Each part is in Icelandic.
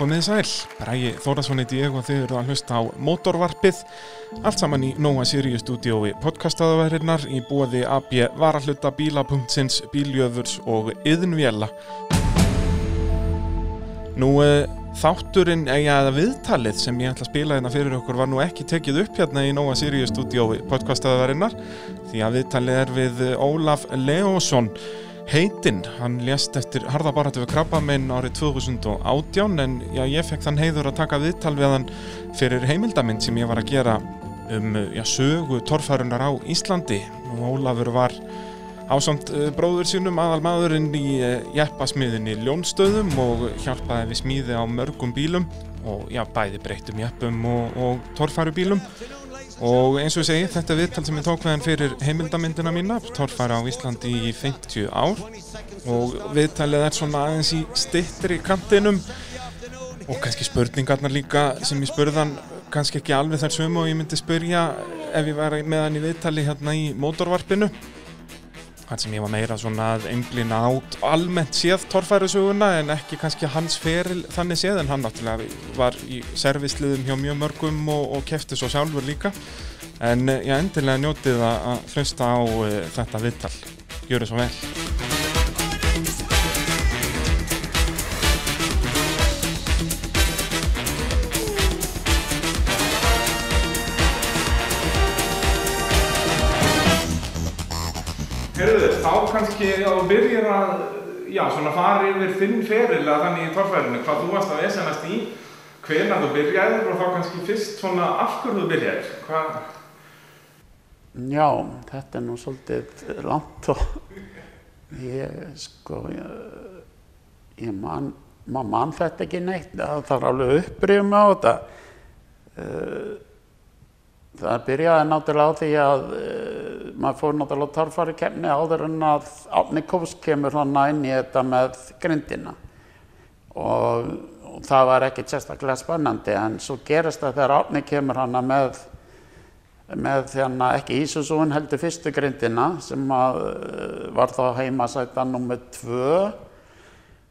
Komið sæl, Bræi Þórasson heiti ég og þið eru að hlusta á Motorvarpið allt saman í Nóa Sirius stúdiói podcastaðaværinnar í búaði AB Varahluta Bíla.sins, Bíljöfurs og Yðnvjela Nú eh, þátturinn, eða viðtalið sem ég ætla að spila hérna fyrir okkur var nú ekki tekið upp hérna í Nóa Sirius stúdiói podcastaðaværinnar því að viðtalið er við Ólaf Leósson heitinn, hann lést eftir harðabaratu við krabbamein árið 2018 en já, ég fekk þann heiður að taka viðtal við hann fyrir heimildamind sem ég var að gera um já, sögu torfærunar á Íslandi. Og Ólafur var ásamt uh, bróður sínum aðal maðurinn í uh, jeppasmiðinni Ljónstöðum og hjálpaði við smíði á mörgum bílum og já, bæði breyttum jeppum og, og torfærubílum og eins og ég segi, þetta viðtal sem ég tók við hann fyrir heimildamindina mína torfæra á Íslandi í 50 ár. Og viðtalið er svona aðeins í stittri kantinum. Og kannski spurningarnar líka sem ég spurðan kannski ekki alveg þar sömu og ég myndi spurja ef ég var með hann í viðtali hérna í mótorvarpinu hann sem ég var meira svona að einblina át almennt séð torfærusuguna en ekki kannski hans feril þannig séð en hann náttúrulega var í servisliðum hjá mjög mörgum og, og kefti svo sjálfur líka. En ég endilega njótið að hlusta á uh, þetta viðtal. Gjör þið svo vel Kannski að þú byrjir að já, svona fara yfir þinn feril að þannig í torfærinu, hvað þú varst að vesenast í hvenar þú byrjaðir og þá kannski fyrst svona af hverju þú byrjaðir. Hvað? Já, þetta er nú svolítið langt og ég sko ég, ég man, maður mann þetta ekki neitt það þarf alveg upprýfum á þetta. Eh, það byrjaði náttúrulega á því að uh, maður fór náttúrulega torfari kemni áður en að Átni Kófs kemur hana inn í þetta með grindina. Og, og það var ekkert sérstaklega spennandi en svo gerist það þegar Átni kemur hana með með þérna ekki Ísusúin heldur fyrstu grindina sem að uh, var þá heimasæta nummið tvö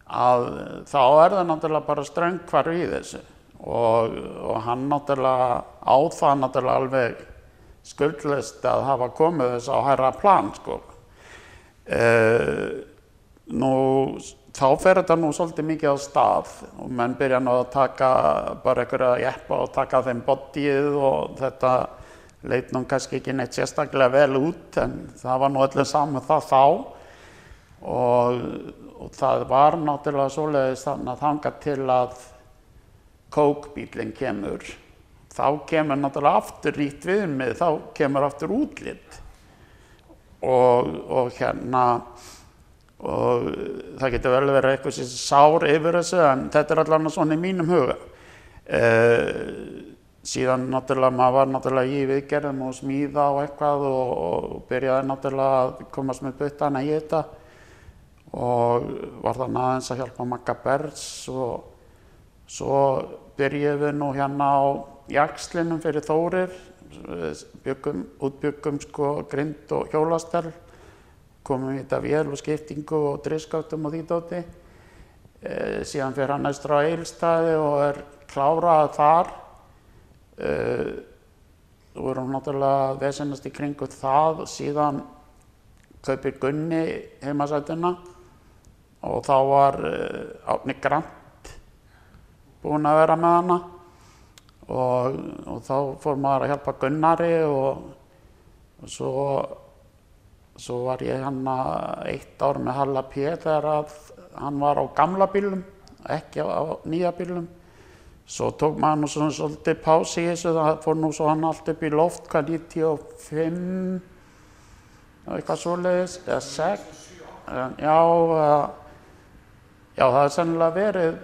að þá er það náttúrulega bara ströngkvar í þessu og, og hann náttúrulega á það náttúrulega alveg skuldlist að hafa komið þess á hæra plan sko. Uh, nú þá fer þetta nú svolítið mikið á stað og menn byrja nú að taka bara einhverja jeppa og taka þeim bodyið og þetta leit nú kannski ekki neitt sérstaklega vel út en það var nú öllum saman það þá og, og það var náttúrulega svoleiðis þannig að þanga til að kókbílinn kemur þá kemur náttúrulega aftur rít viðmið, þá kemur aftur útlitt og, og hérna og það getur vel verið eitthvað sem sár yfir þessu en þetta er allavega svona í mínum huga. Uh, síðan náttúrulega maður var náttúrulega í viðgerðum og smíða og eitthvað og, og byrjaði náttúrulega að komast með buttana í þetta. Og var þannig aðeins að hjálpa Magga Berns og svo byrjuðum við nú hérna á jakslinum fyrir Þórir. Byggum, útbyggum sko grind og hjólastel komum við þetta vél og skiptingu og driskáttum og því dóti. E, síðan fyrir hann næstur á Eilstaði og er klárað þar. E, og við erum náttúrulega vesenast í kringu það og síðan kaupir Gunni heimasætuna. Og þá var e, Átni Grant búinn að vera með hana og, og þá fór maður að hjálpa Gunnari og, og svo, svo var ég hann eitt ár með Halla P þegar að hann var á gamla bílum, ekki á nýja bílum. Svo tók maður nú svona svolítið pási í þessu, það fór nú svo hann allt upp í loft, hvað 95, eitthvað svoleiðis, eða 6, já, já það er sennilega verið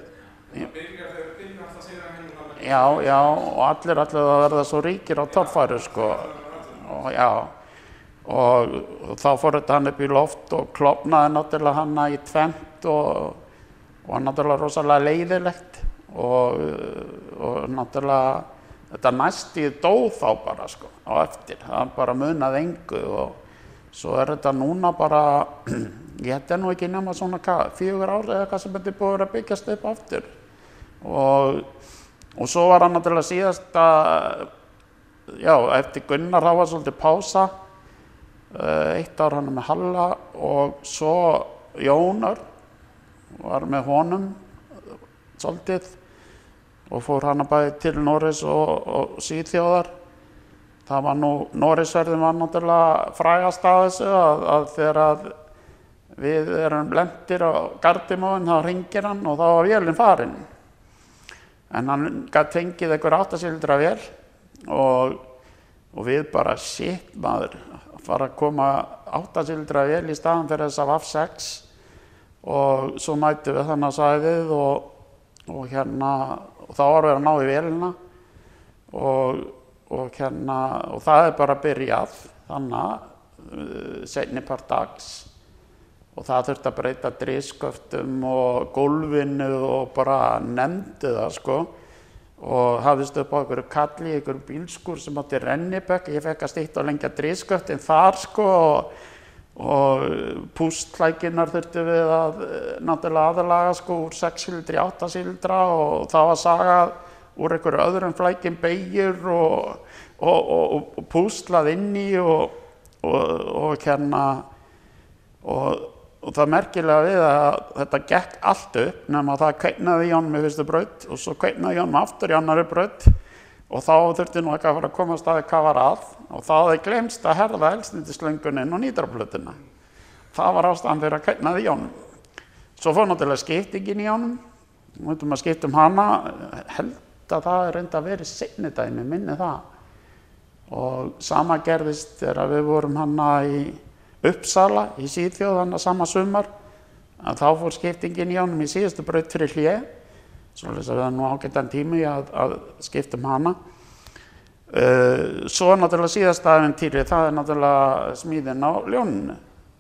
Já, já, og allir allir að verða svo ríkir á torfæru sko. Og já og, og þá fór þetta hann upp í loft og klopnaði náttúrulega hanna í tvent og, og náttúrulega rosalega leiðilegt. Og, og náttúrulega þetta næstíð dóð þá bara sko á eftir, það bara munað engu og svo er þetta núna bara ég hætti nú ekki nema svona fjögur ár eða hvað sem þetta er búið að byggjast upp aftur og, og svo var hann náttúrulega síðasta já, eftir Gunnar var svolítið pása. Uh, eitt ár hann með Halla og svo Jónar var með honum svolítið og fór hann að bæði til Norris og, og Sýþjóðar það var nú, Norrisverðin var náttúrulega frægast að þessu að, að þegar að við erum lendir á gardimóin þá ringir hann og þá var vélinn farin en hann gæti fengið einhver áttasildra vél og, og við bara shit maður fara að koma áttasildra vél í staðan fyrir þess að VAF 6 og svo mætu við þannig að sæðið og, og hérna og þá var við að ná í vélina. Og, og hérna og það er bara byrjað þannig uh, setni part dags og það þurfti að breyta drísköftum og gólfinu og bara nefndi það sko. Og hafðist upp á einhverju kalli, einhverju bílskur sem átti rennibökk, ég fekk að stýtt og lengja drísköftin þar sko og, og pústlækinar þurfti við að náttúrulega aðalaga sko úr 6 síldri, 8 síldra og það var sagað úr einhverju öðrum flækin beigjur og, og, og pústlað inn í og hérna og og það merkilega við að þetta gekk allt upp nema það kveitnaði í honum í fyrstu braut og svo kveitnaði í honum aftur í annari braut. Og þá þurfti nú ekki að fara að koma að staði hvað var að. Og þá hefði glemst að herða elsnitislöngunin og nýdraflutina það var ástæðan fyrir að kveitnaði í honum. Svo fór náttúrulega skiptingin í honum. Og veitum að skiptum hana. Held að það er reynda að vera sinnidæmi minni það. Og sama gerðist þegar við vorum hana í Uppsala í Sýðfjóð þannig að sama sumar. Að þá fór skiptingin í ánum í síðustu braut fyrir hlið svo að það er nú ágættan tími að, að skiptum hana. Uh, svo náttúrulega síðasta eventýri það er náttúrulega smíðin á ljóninu.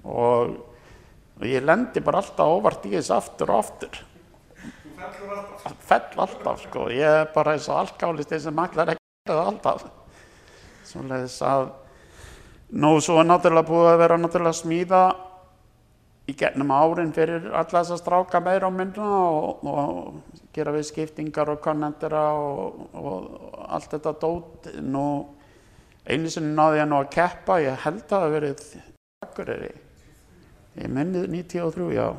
Og, og ég lendi bara alltaf óvart í þess aftur og aftur. Fell alltaf sko. Ég er bara eins og alkálisti sem allar ekki verða alltaf. Þess að Nú, svo er náttúrulega búið að vera náttúrulega smíða í gennum árin fyrir alla þess að stráka meira á mynduna og, og gera við skiptingar og konendera og, og allt þetta dót. Nú, einu sinni náði ég nú að keppa, ég held að það verið Akureyri, ég minnið 93, já.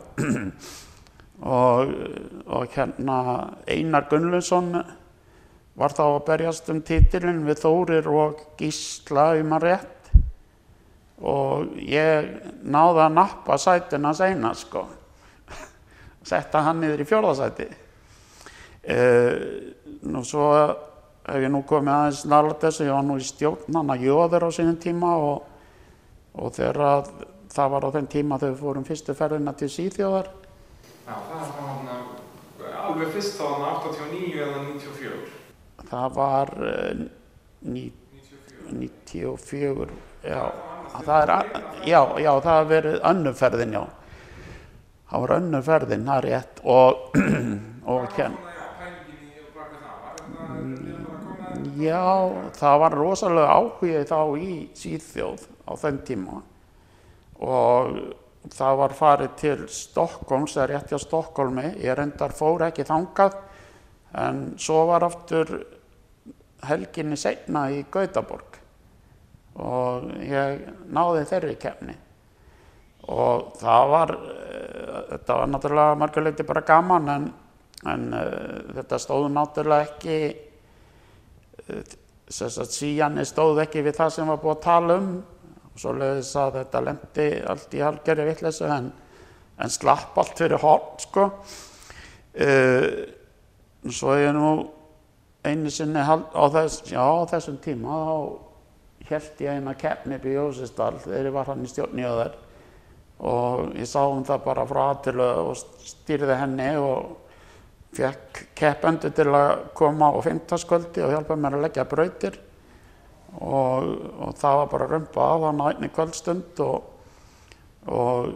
og, og hérna Einar Gunnlaugsson var þá að berjast um títilinn við Þórir og Gísla um að rétt og ég náði að nappa sætin hans eina sko. Setta hann niður í fjörðasæti e, nú svo hef ég nú komið aðeins nálega þessu, ég var nú í stjórnan að jóður á sínum tíma og, og þegar það var á þenn tíma þegar við fórum fyrstu ferðina til Sýþjóðar Já, það var hann alveg fyrst á hann 89 eða 94 Það var uh, ní, 94 94, já það er, já, já, það har verið önnumferðin, já. Það var önnumferðin, það er rétt og, og hérna. Já, það var rosalega áhugið þá í Sýþjóð á þenn tíma og það var farið til Stokkólms, það er rétt hjá Stokkólmi, ég reyndar fór ekki þangað en svo var aftur helginni segna í Gautaborg og ég náði þeirri kemni og það var uh, þetta var náttúrulega marguleiti bara gaman en, en uh, þetta stóð náttúrulega ekki uh, þess að síjani stóð ekki við það sem var búið að tala um. Og svo leiðis að þetta lendi allt í halgeri vittleysu en, en slapp allt fyrir horn sko. Svo ég nú einu sinni á, þess, já, á þessum tíma þá held ég eina keppni upp í Jósistall þegar ég var hann í stjórnjöðar og ég sá um það bara frá aðtilu og stýrði henni og fekk keppendu til að koma á fymtaskvöldi og hjálpa mér að leggja brautir. Og, og það var bara rumpa af hann á einni kvöldstund og, og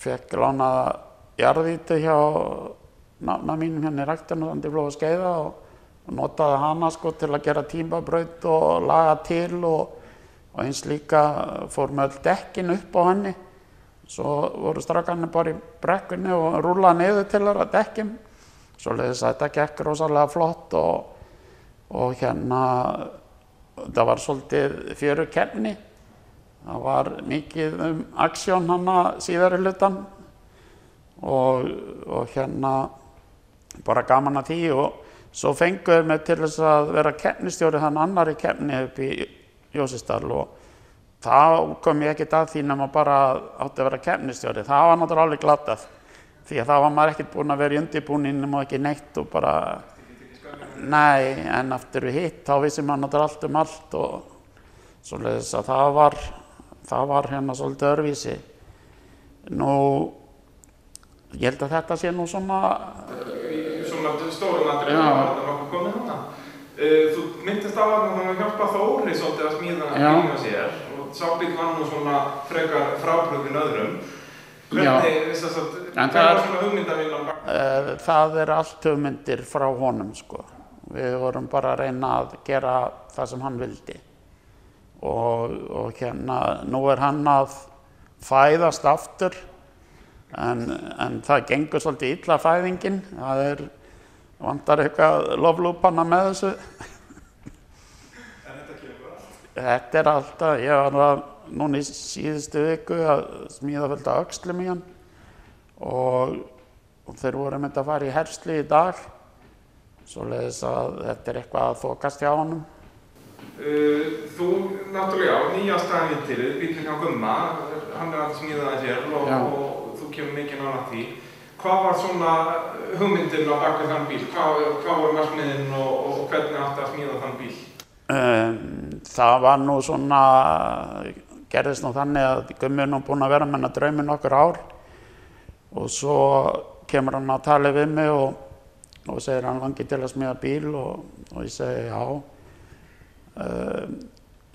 fekk lánaða jarðíti hjá nána mínum hérna í ræktinu þannig að ég flóði að skeiða og notaði hana sko til að gera tímabraut og laga til og, og eins líka fór með öll dekkin upp á henni. Svo voru strakkarnir bara í brekkunni og rúlaði niður til þeirra dekkin svoleiðis að þetta gekk rosalega flott og, og hérna það var svolítið fjöru kemni það var mikið um aksjón hana síðari hlutan og, og hérna bara gaman að því og svo fenguðu mig til þess að vera kemnistjóri þann annari kemni upp í Jósisdal og þá kom ég ekkert að því nema bara átti að vera kemnistjóri það var náttúrulega alveg glatað því að þá var maður ekkert búinn að vera í undirbúninum og ekki neitt og bara nei, en eftir við hitt þá vissi maður náttúrulega allt um allt og svoleiðis að það var það var hérna svolítið örvísi nú ég held að þetta sé nú svona Svona stórum aðrið, var þetta nokkuð komið þarna. Uh, Þú myndist á að það hjálpa Þóri svolítið að smíða Já. bílna sér og sábíl var nú svona frekar frábröðin öðrum. Hvernig, þess að, það var er- svona hugmyndavinnan bak? Eh, það er allt hugmyndir frá honum sko. Við vorum bara að reyna að gera það sem hann vildi. Og, og hérna, nú er hann að fæðast aftur en, en það gengur svolítið illa fæðingin. Það er, vantar eitthvað loflúpanna með þessu. En þetta kemur allt. Þetta er alltaf, ég var að núna í síðustu viku að smíða fullt af öxlum í hann og, og þeir voru myndi að fara í herslu í dag svoleiðis að þetta er eitthvað að þokast hjá honum. Uh, þú, náttúrulega, já, nýjasta æfintirið, bílinn hjá Gumma, hann er að smíða það hér og, og þú kemur mikið nála því. Hvað var svona hugmyndin á bakvið þann bíl? Hvað, hvað var markmiðin og, og hvernig átti að smíða þann bíl? Um, það var nú svona, gerðist nú þannig að er nú búinn að vera með hennar drauminn okkur ár og svo kemur hann að tala við mig og, og segir hann langi til að smíða bíl og, og ég segi já. Um,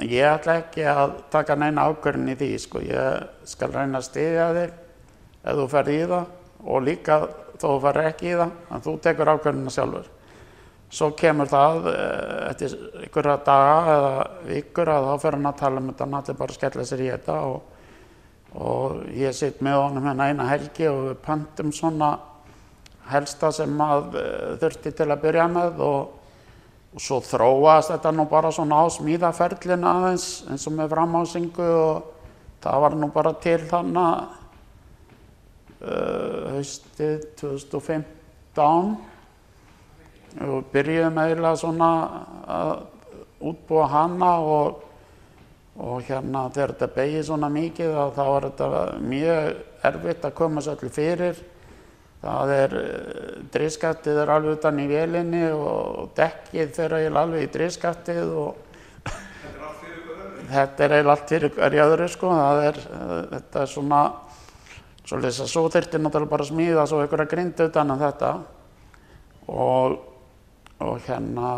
ég ætla ekki að taka neina ákvörðin í því, sko. ég skal reyna að styðja þig ef þú ferð í það og líka þó þú ferð ekki í það, en þú tekur ákvörðina sjálfur. Svo kemur það eh, eftir einhverja daga eða vikur að þá fer hann að tala um þetta hann allir bara að skella sér í þetta og, og ég sitt með honum hérna eina helgi og við pöntum svona helsta sem að eh, þurfti til að byrja með og, og svo þróaðist þetta nú bara svona á smíðaferlin aðeins eins og með framhásingu og það var nú bara til þannig uh, haustið 2015 og byrjuðum eiginlega svona að útbúa hana og, og hérna þegar þetta beigir svona mikið þá þá er þetta mjög erfitt að koma allir fyrir. Það er, driskattið er alveg utan í vélinni og dekkið fer eiginlega alveg í driskattið og Þetta er er eiginlega allt fyrir hverju öðru? sko. Það er, eh, þetta er svona, svolítið að svo þyrfti náttúrulega bara að smíða svo einhverja grind utan en þetta og og hérna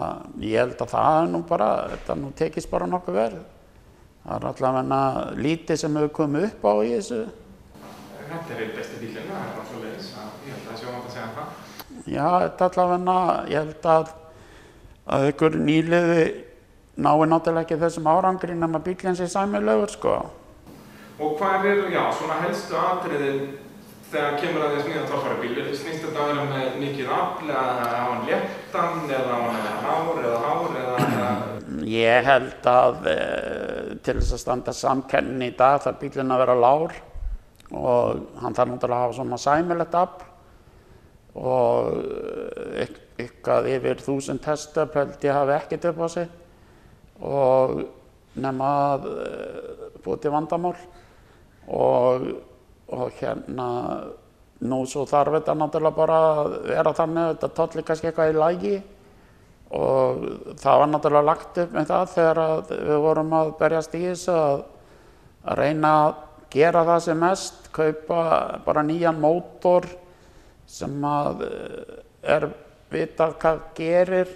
ég held að það er nú bara þetta nú tekist bara nokkuð verð það er allavega lítið sem hefur komið upp á í þessu Þetta er einn besti bílinn, það er svo leiðis. Ég held að það sé óvænt að segja það. já, þetta allavega ég held að að ykkur nýliði nái náttúrulega ekki þessum árangri nema bílinn sé sæmilegur sko Og hvað eru, já, svona helstu atriðin þegar kemur að því að smíða torfæri bíl? Snýst þetta að vera með mikið afl eða hafa hann léttan eða hafa hann hár eða hár eða, Ég held að e, til þess að standa samkennin í dag þarf bílinn að vera lár og hann þarf náttúrulega að hafa svona sæmilegt afl og eh, ykk- eitthvað yfir þúsund hestöp held ég hafi ekkert upp á sig og nema að e, búið til vandamál og, og hérna nú svo þarf þetta náttúrulega bara að vera þannig að þetta tolli kannski eitthvað í lagi. Og það var náttúrulega lagt upp með það þegar við vorum að berjast í þessu að, að reyna að gera það sem mest, kaupa bara nýjan mótor sem að eh, er vitað hvað gerir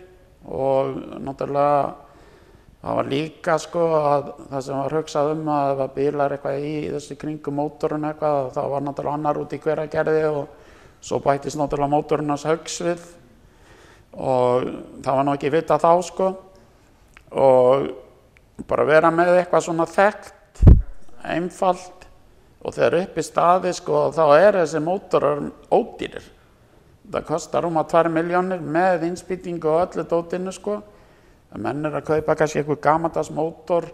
og náttúrulega það var líka sko að það sem var hugsað um að ef að bílar eitthvað í þessu kringum mótorun eitthvað þá var náttúrulega annar út í hveragerði og svo bættist náttúrulega mótorun hans högsvið og það var nú ekki vita þá sko. Og bara vera með eitthvað svona þekkt einfalt og þegar upp í staði sko þá er þessi mótorar ódýrir. Það kostar um að 2 miljónir með innspýtingu og öllu dótinu sko að menn er að kaupa kannski einhver gamandas mótor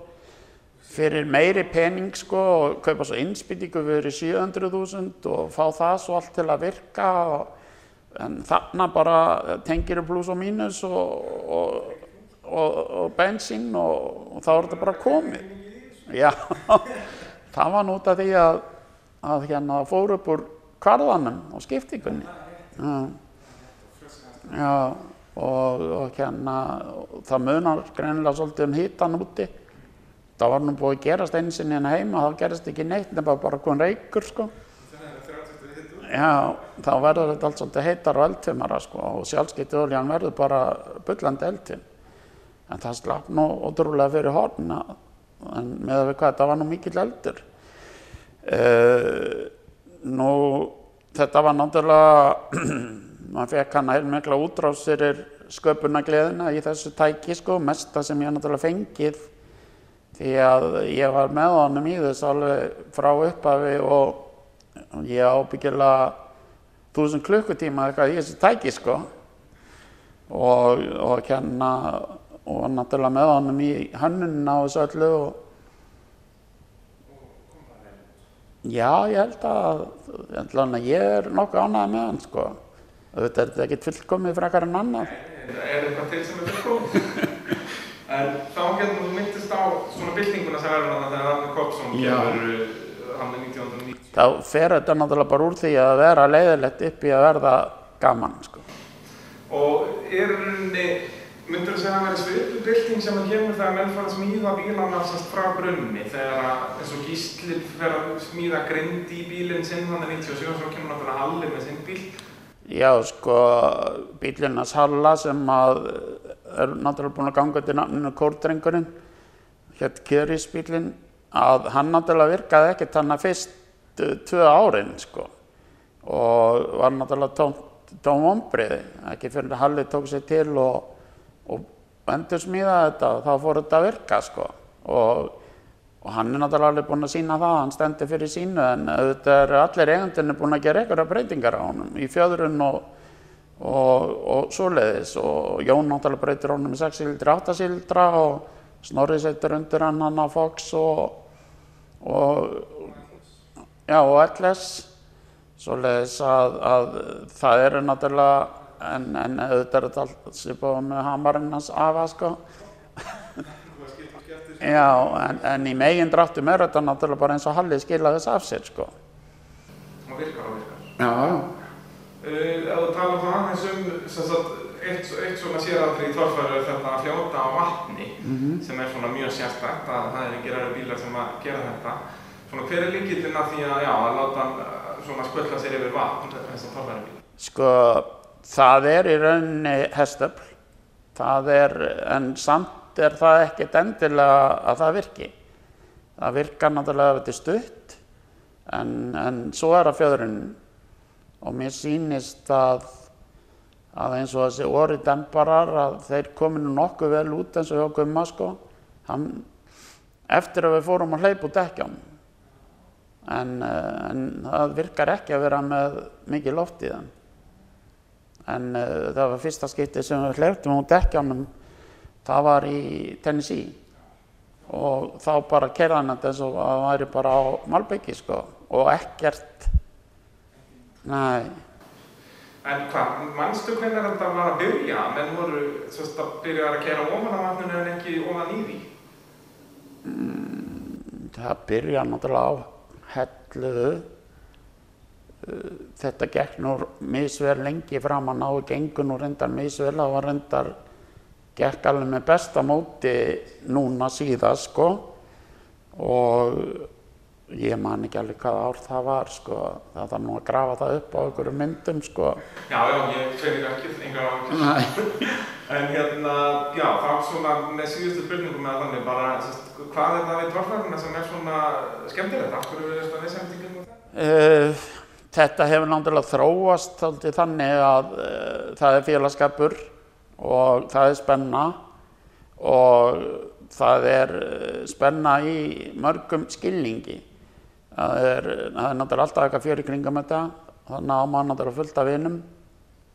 fyrir meiri pening sko og kaupa svo innspýtingu fyrir 700.000 og fá það svo allt til að virka og, en þarna bara tengir pluss og mínus og, og, og, bensín og, þá er þetta bara komið. Já, það var nút af því að, að hérna fór upp úr kvarðanum og skiptingunni. Já, já og, og hérna það munar greinilega svolítið um hitan úti. Það var nú búið að gerast einu sinni hérna heima þá gerist ekki neitt nema bara komin reykur sko. Já, þá verður þetta allt svolítið heitar og eldfimara sko og sjálfskeitt oljan verður bara bullandi eldfim. En það slapp nú ótrúlega fyrir horn en með að við hvað þetta var nú mikill eldur. Uh, nú þetta var náttúrulega maður fekk hann heil mikla útrás fyrir sköpunagleðina í þessu tæki sko, mesta sem ég náttúrulega fengið því að ég var með honum í þess alveg frá upphafi og ég ábyggilega þúsund klukkutíma eitthvað í þessu tæki sko og, og hérna og náttúrulega með honum í hönnunna og þessu öllu og Já, ég held að, ég held að ég er nokkuð ánægð með hann sko. Þetta er ekkert fullkomið frekar en annað. Er eitthvað til sem er fullkomið? en þá getur þú myndist á svona byltinguna sem verður þarna þegar Arne Koppsson Já. kemur uh, hann er 1990. Þá fer þetta náttúrulega bara úr því að vera leiðilegt upp í að verða gaman sko. Og er rauninni, myndur þú segja að það væri svipu bylting sem að kemur þegar menn fara að smíða bílana sérst frá grunni þegar að eins og Gísli fer að smíða grind í bílinn sinn þannig 97 og svo kemur náttúrulega Halli með sinn bíl. Já, sko, bílinnars Halla sem að er náttúrulega búin að ganga til nafninu Kórdrengurinn, hétt Kjöris bílinn, að hann náttúrulega virkaði ekkert hann að fyrst tvö árin, sko, og var náttúrulega tóm ombriði, ekki fyrir að Halli tók sér til og, og endur smíða þetta og þá fór þetta að virka, sko, og Og hann er náttúrulega alveg búinn að sína það, hann stendur fyrir sínu en auðvitað eru allir eigandunni búin að gera einhverja breytingar á honum í fjöðrun og, og, og svoleiðis og Jón náttúrulega breytir honum í 6 síldra, 8 síldra og Snorri setur undir hann hann á Fox og, og, já, og LS svoleiðis að, að það eru náttúrulega en, en auðvitað er þetta allt svipað með hamarinn hans afa sko. Já, en, en í megin dráttum er þetta náttúrulega bara eins og Halli skilaði þess af sér, sko. Og virkar og virkar. Já. Uh, ef þú tala það aðeins um sem sagt, eitt, eitt svona séradri í torfæru er þetta að fljóta á vatni sem er svona mjög sérstætt að það er aðra bílar sem að gera þetta. Svona hver er líkillinn að því að, já, að láta hann uh, svona skvölla sér yfir vatn þess að torfæru bíl? Sko, það er í rauninni hestöfl. Það er, en samt er það ekkert endilega að það virki. Það virkar náttúrulega ef þetta er stutt, en, en svo er það fjöðrunin. Og mér sýnist að, að eins og þessi orði demparar, að þeir komi nú nokkuð vel út eins og hjá Gumma, sko. Hann, eftir að við fórum að hleypa út ekki En, eh, en það virkar ekki að vera með mikið loft í þeim. En uh, það var fyrsta skiptið sem við hleyptum út dekkjanum, það var í Tennessee. Og þá bara kerði hann þetta eins og að það væri bara á Malbyggi sko og ekkert, nei, En hvað, mannstu hvernig þetta var að byrja? Menn voru sérst, að byrja að kera ofan á vatninu en ekki ofan í því? það byrja náttúrulega á helluðu. Uh, Þetta gekk nú misvel lengi framan á og gengur nú reyndar misvel, það var reyndar gekk alveg með besta móti núna síðast sko og ég man ekki alveg hvaða ár það var sko, það þarf nú að grafa það upp á einhverju myndum sko. Já, já, ég fyrir ekki ákveð. Nei. En hérna, já, þá svona með síðustu spurningum með þannig bara, hvað er það við torfæruna sem er svona skemmtilegt? Af hverju er þetta viðsendingum með það? Uh, þetta hefur náttúrulega þróast þannig að uh, það er félagskapur og það er spenna. Og það er uh, spenna í mörgum skilningi. Það er, það er náttúrulega alltaf eitthvað í kringum þetta, þannig að maður náttúrulega fullt af vinum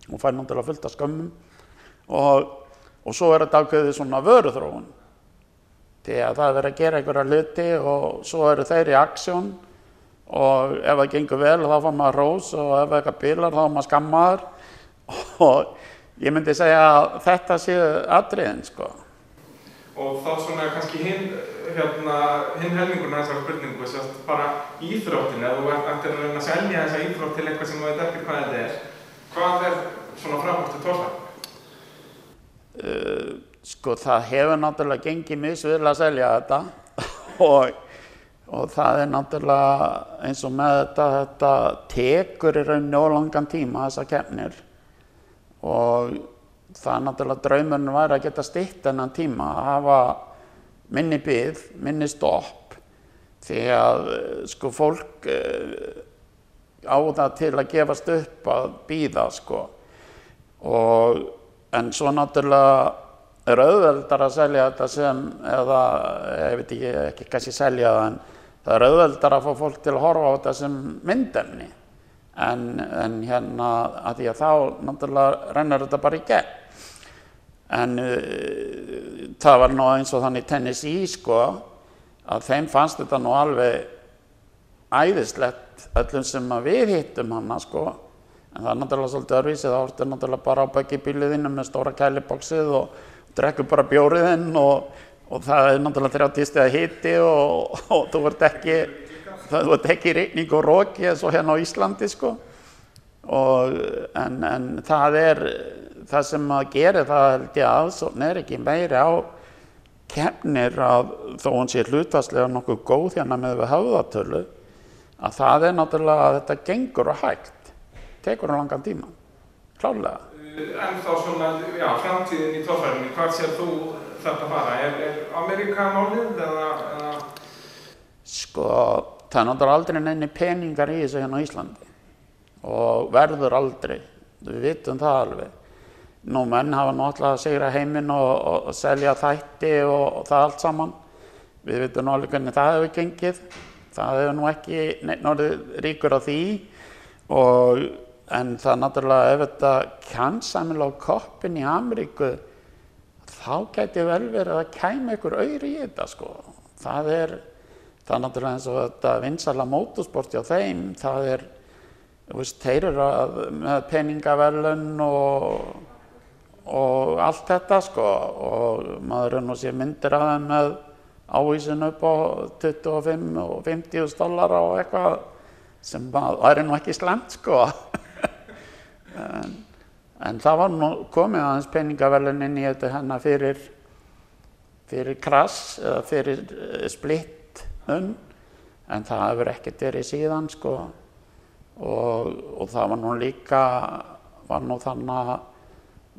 og fær náttúrulega fullt af skömmum. Og, og svo er þetta ákveðið svona vöruþróun. Því að það er að gera einhverja hluti og svo eru þeir í aksjón. Og ef það gengur vel þá fá maður rós og ef eitthvað bílar þá er maður skammaður. Og ég myndi segja að þetta séu atriðin sko. Og þá svona kannski hinn hérna, hin helmingurinn af þessari spurningu, sérst bara íþróttin, ef þú ættir að reyna að selja þessa íþrótt til eitthvað sem þú veit ekki hvað þetta er, hvað er svona frábústu tórfæð? Uh, sko það hefur náttúrulega gengið misvill að selja þetta og, og það er náttúrulega eins og með þetta, þetta tekur í rauninni ólangan tíma þessa kemnir og það er náttúrulega draumurinn væri að geta stitt þennan tíma að hafa minni byggð, minni stopp því að sko fólk uh, á það til að gefast upp að býða sko. Og en svo náttúrulega er auðveldar að selja þetta sem, eða ég veit ekki, ekki kannski selja það en það er auðveldar að fá fólk til að horfa á þetta sem myndefni en, en hérna að því að þá náttúrulega rennur þetta bara í gegn. En uh, það var nú eins og þannig Tennessee sko að þeim fannst þetta nú alveg æðislegt öllum sem að við hittum hana sko. En það er náttúrulega svolítið örvísið, þá ertu náttúrulega bara á bækibíliðinu með stóra kæliboksið og drekkur bara bjóriðinn og, og það er náttúrulega 30 steg hitti og, og þú vart ekki, þú vart ekki reyning og róki eins og hérna á Íslandi sko. Og, en, en það er það sem að gera það held ég aðsókn er ekki meiri á kemnir að þó hún sé hlutastlega nokkuð góð hérna með við höfðatölu að það er náttúrulega að þetta gengur og hægt tekur á langan tíma, klálega. En þá svona, já, framtíðin í tófærinni, hvað sér þú þetta fara? Er, er Amerika málið eða, eða? Sko, það er náttúrulega aldrei neini peningar í þessu hérna á Íslandi og verður aldrei, við vitum það alveg. Nú menn hafa náttúrulega að segra heiminn og, og, og selja þætti og, og það allt saman. Við vitum náttúrulega hvernig það hefur gengið. Það hefur nú ekki náttúrulega ríkur á því og en það náttúrulega ef þetta kjansamilega á koppin í Ameríku þá gæti vel verið að kæma ykkur auðri í þetta sko. Það er, það er náttúrulega eins og þetta vinsala mótorsport hjá þeim, það er, veist, þeir eru að, með peningavellun og, og allt þetta sko og maður er nú sér myndir að þeim með ávísin upp á 25 og 50 dólar og eitthvað sem er nú ekki slemt sko. en, en það var nú komið aðeins peningavelun inn í þetta hérna fyrir fyrir krass eða fyrir uh, splitt unn en það hefur ekkert verið síðan sko. Og, og það var nú líka var nú þannig að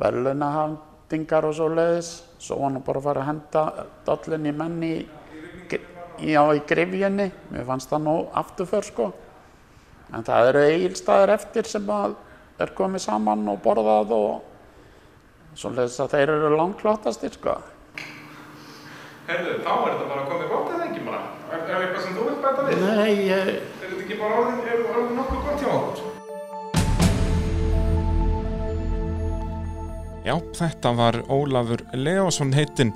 velunahafndingar og svo leiðis svo var nú bara að fara að henda dollin í menni í, á, í grifjunni mér fannst það nú afturför sko. En það eru eigilstaðir eftir sem að er komið saman og borðað og svoleiðis að þeir eru langkláttastir sko. Herðu, þá er þetta bara komið gott eða ekki bara? Er, er eitthvað sem þú vilt bæta við? Nei, ég... Er þetta ekki bara orðin, er orðin nokkuð gott hjá okkur? Já, þetta var Ólafur Leosson heitinn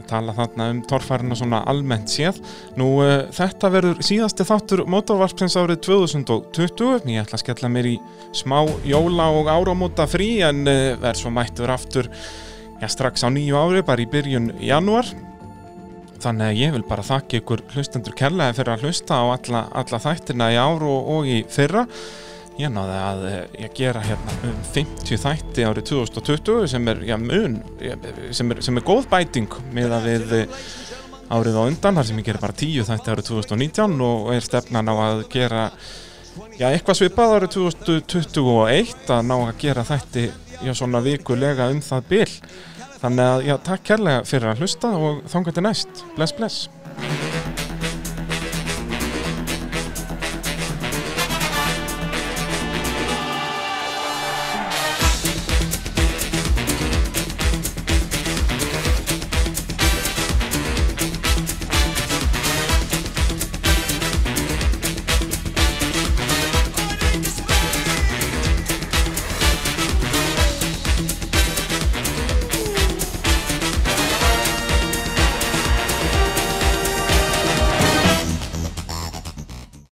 að tala þarna um torfærina svona almennt séð. Nú uh, þetta verður síðasti þáttur mótorvarpsins árið 2020. Ég ætla að skella mér í smá jóla og áramóta frí en uh, verð svo mættur aftur já, strax á nýju ári, bara í byrjun janúar. Þannig að ég vil bara þakka ykkur hlustendur kærlega fyrir að hlusta á alla, alla þættina í ár og, og í fyrra. Ég náði að ég gera hérna um 50 þætti árið 2020 sem er, já, mun, sem er, sem er góð bæting með að við árið á undan, þar sem ég gera bara 10 þætti árið 2019 og er stefnan á að gera já, eitthvað svipað árið 2021 að ná að gera þætti já, svona vikulega um það bil. Þannig að já, takk kærlega fyrir að hlusta og þángat er næst. Bless, bless.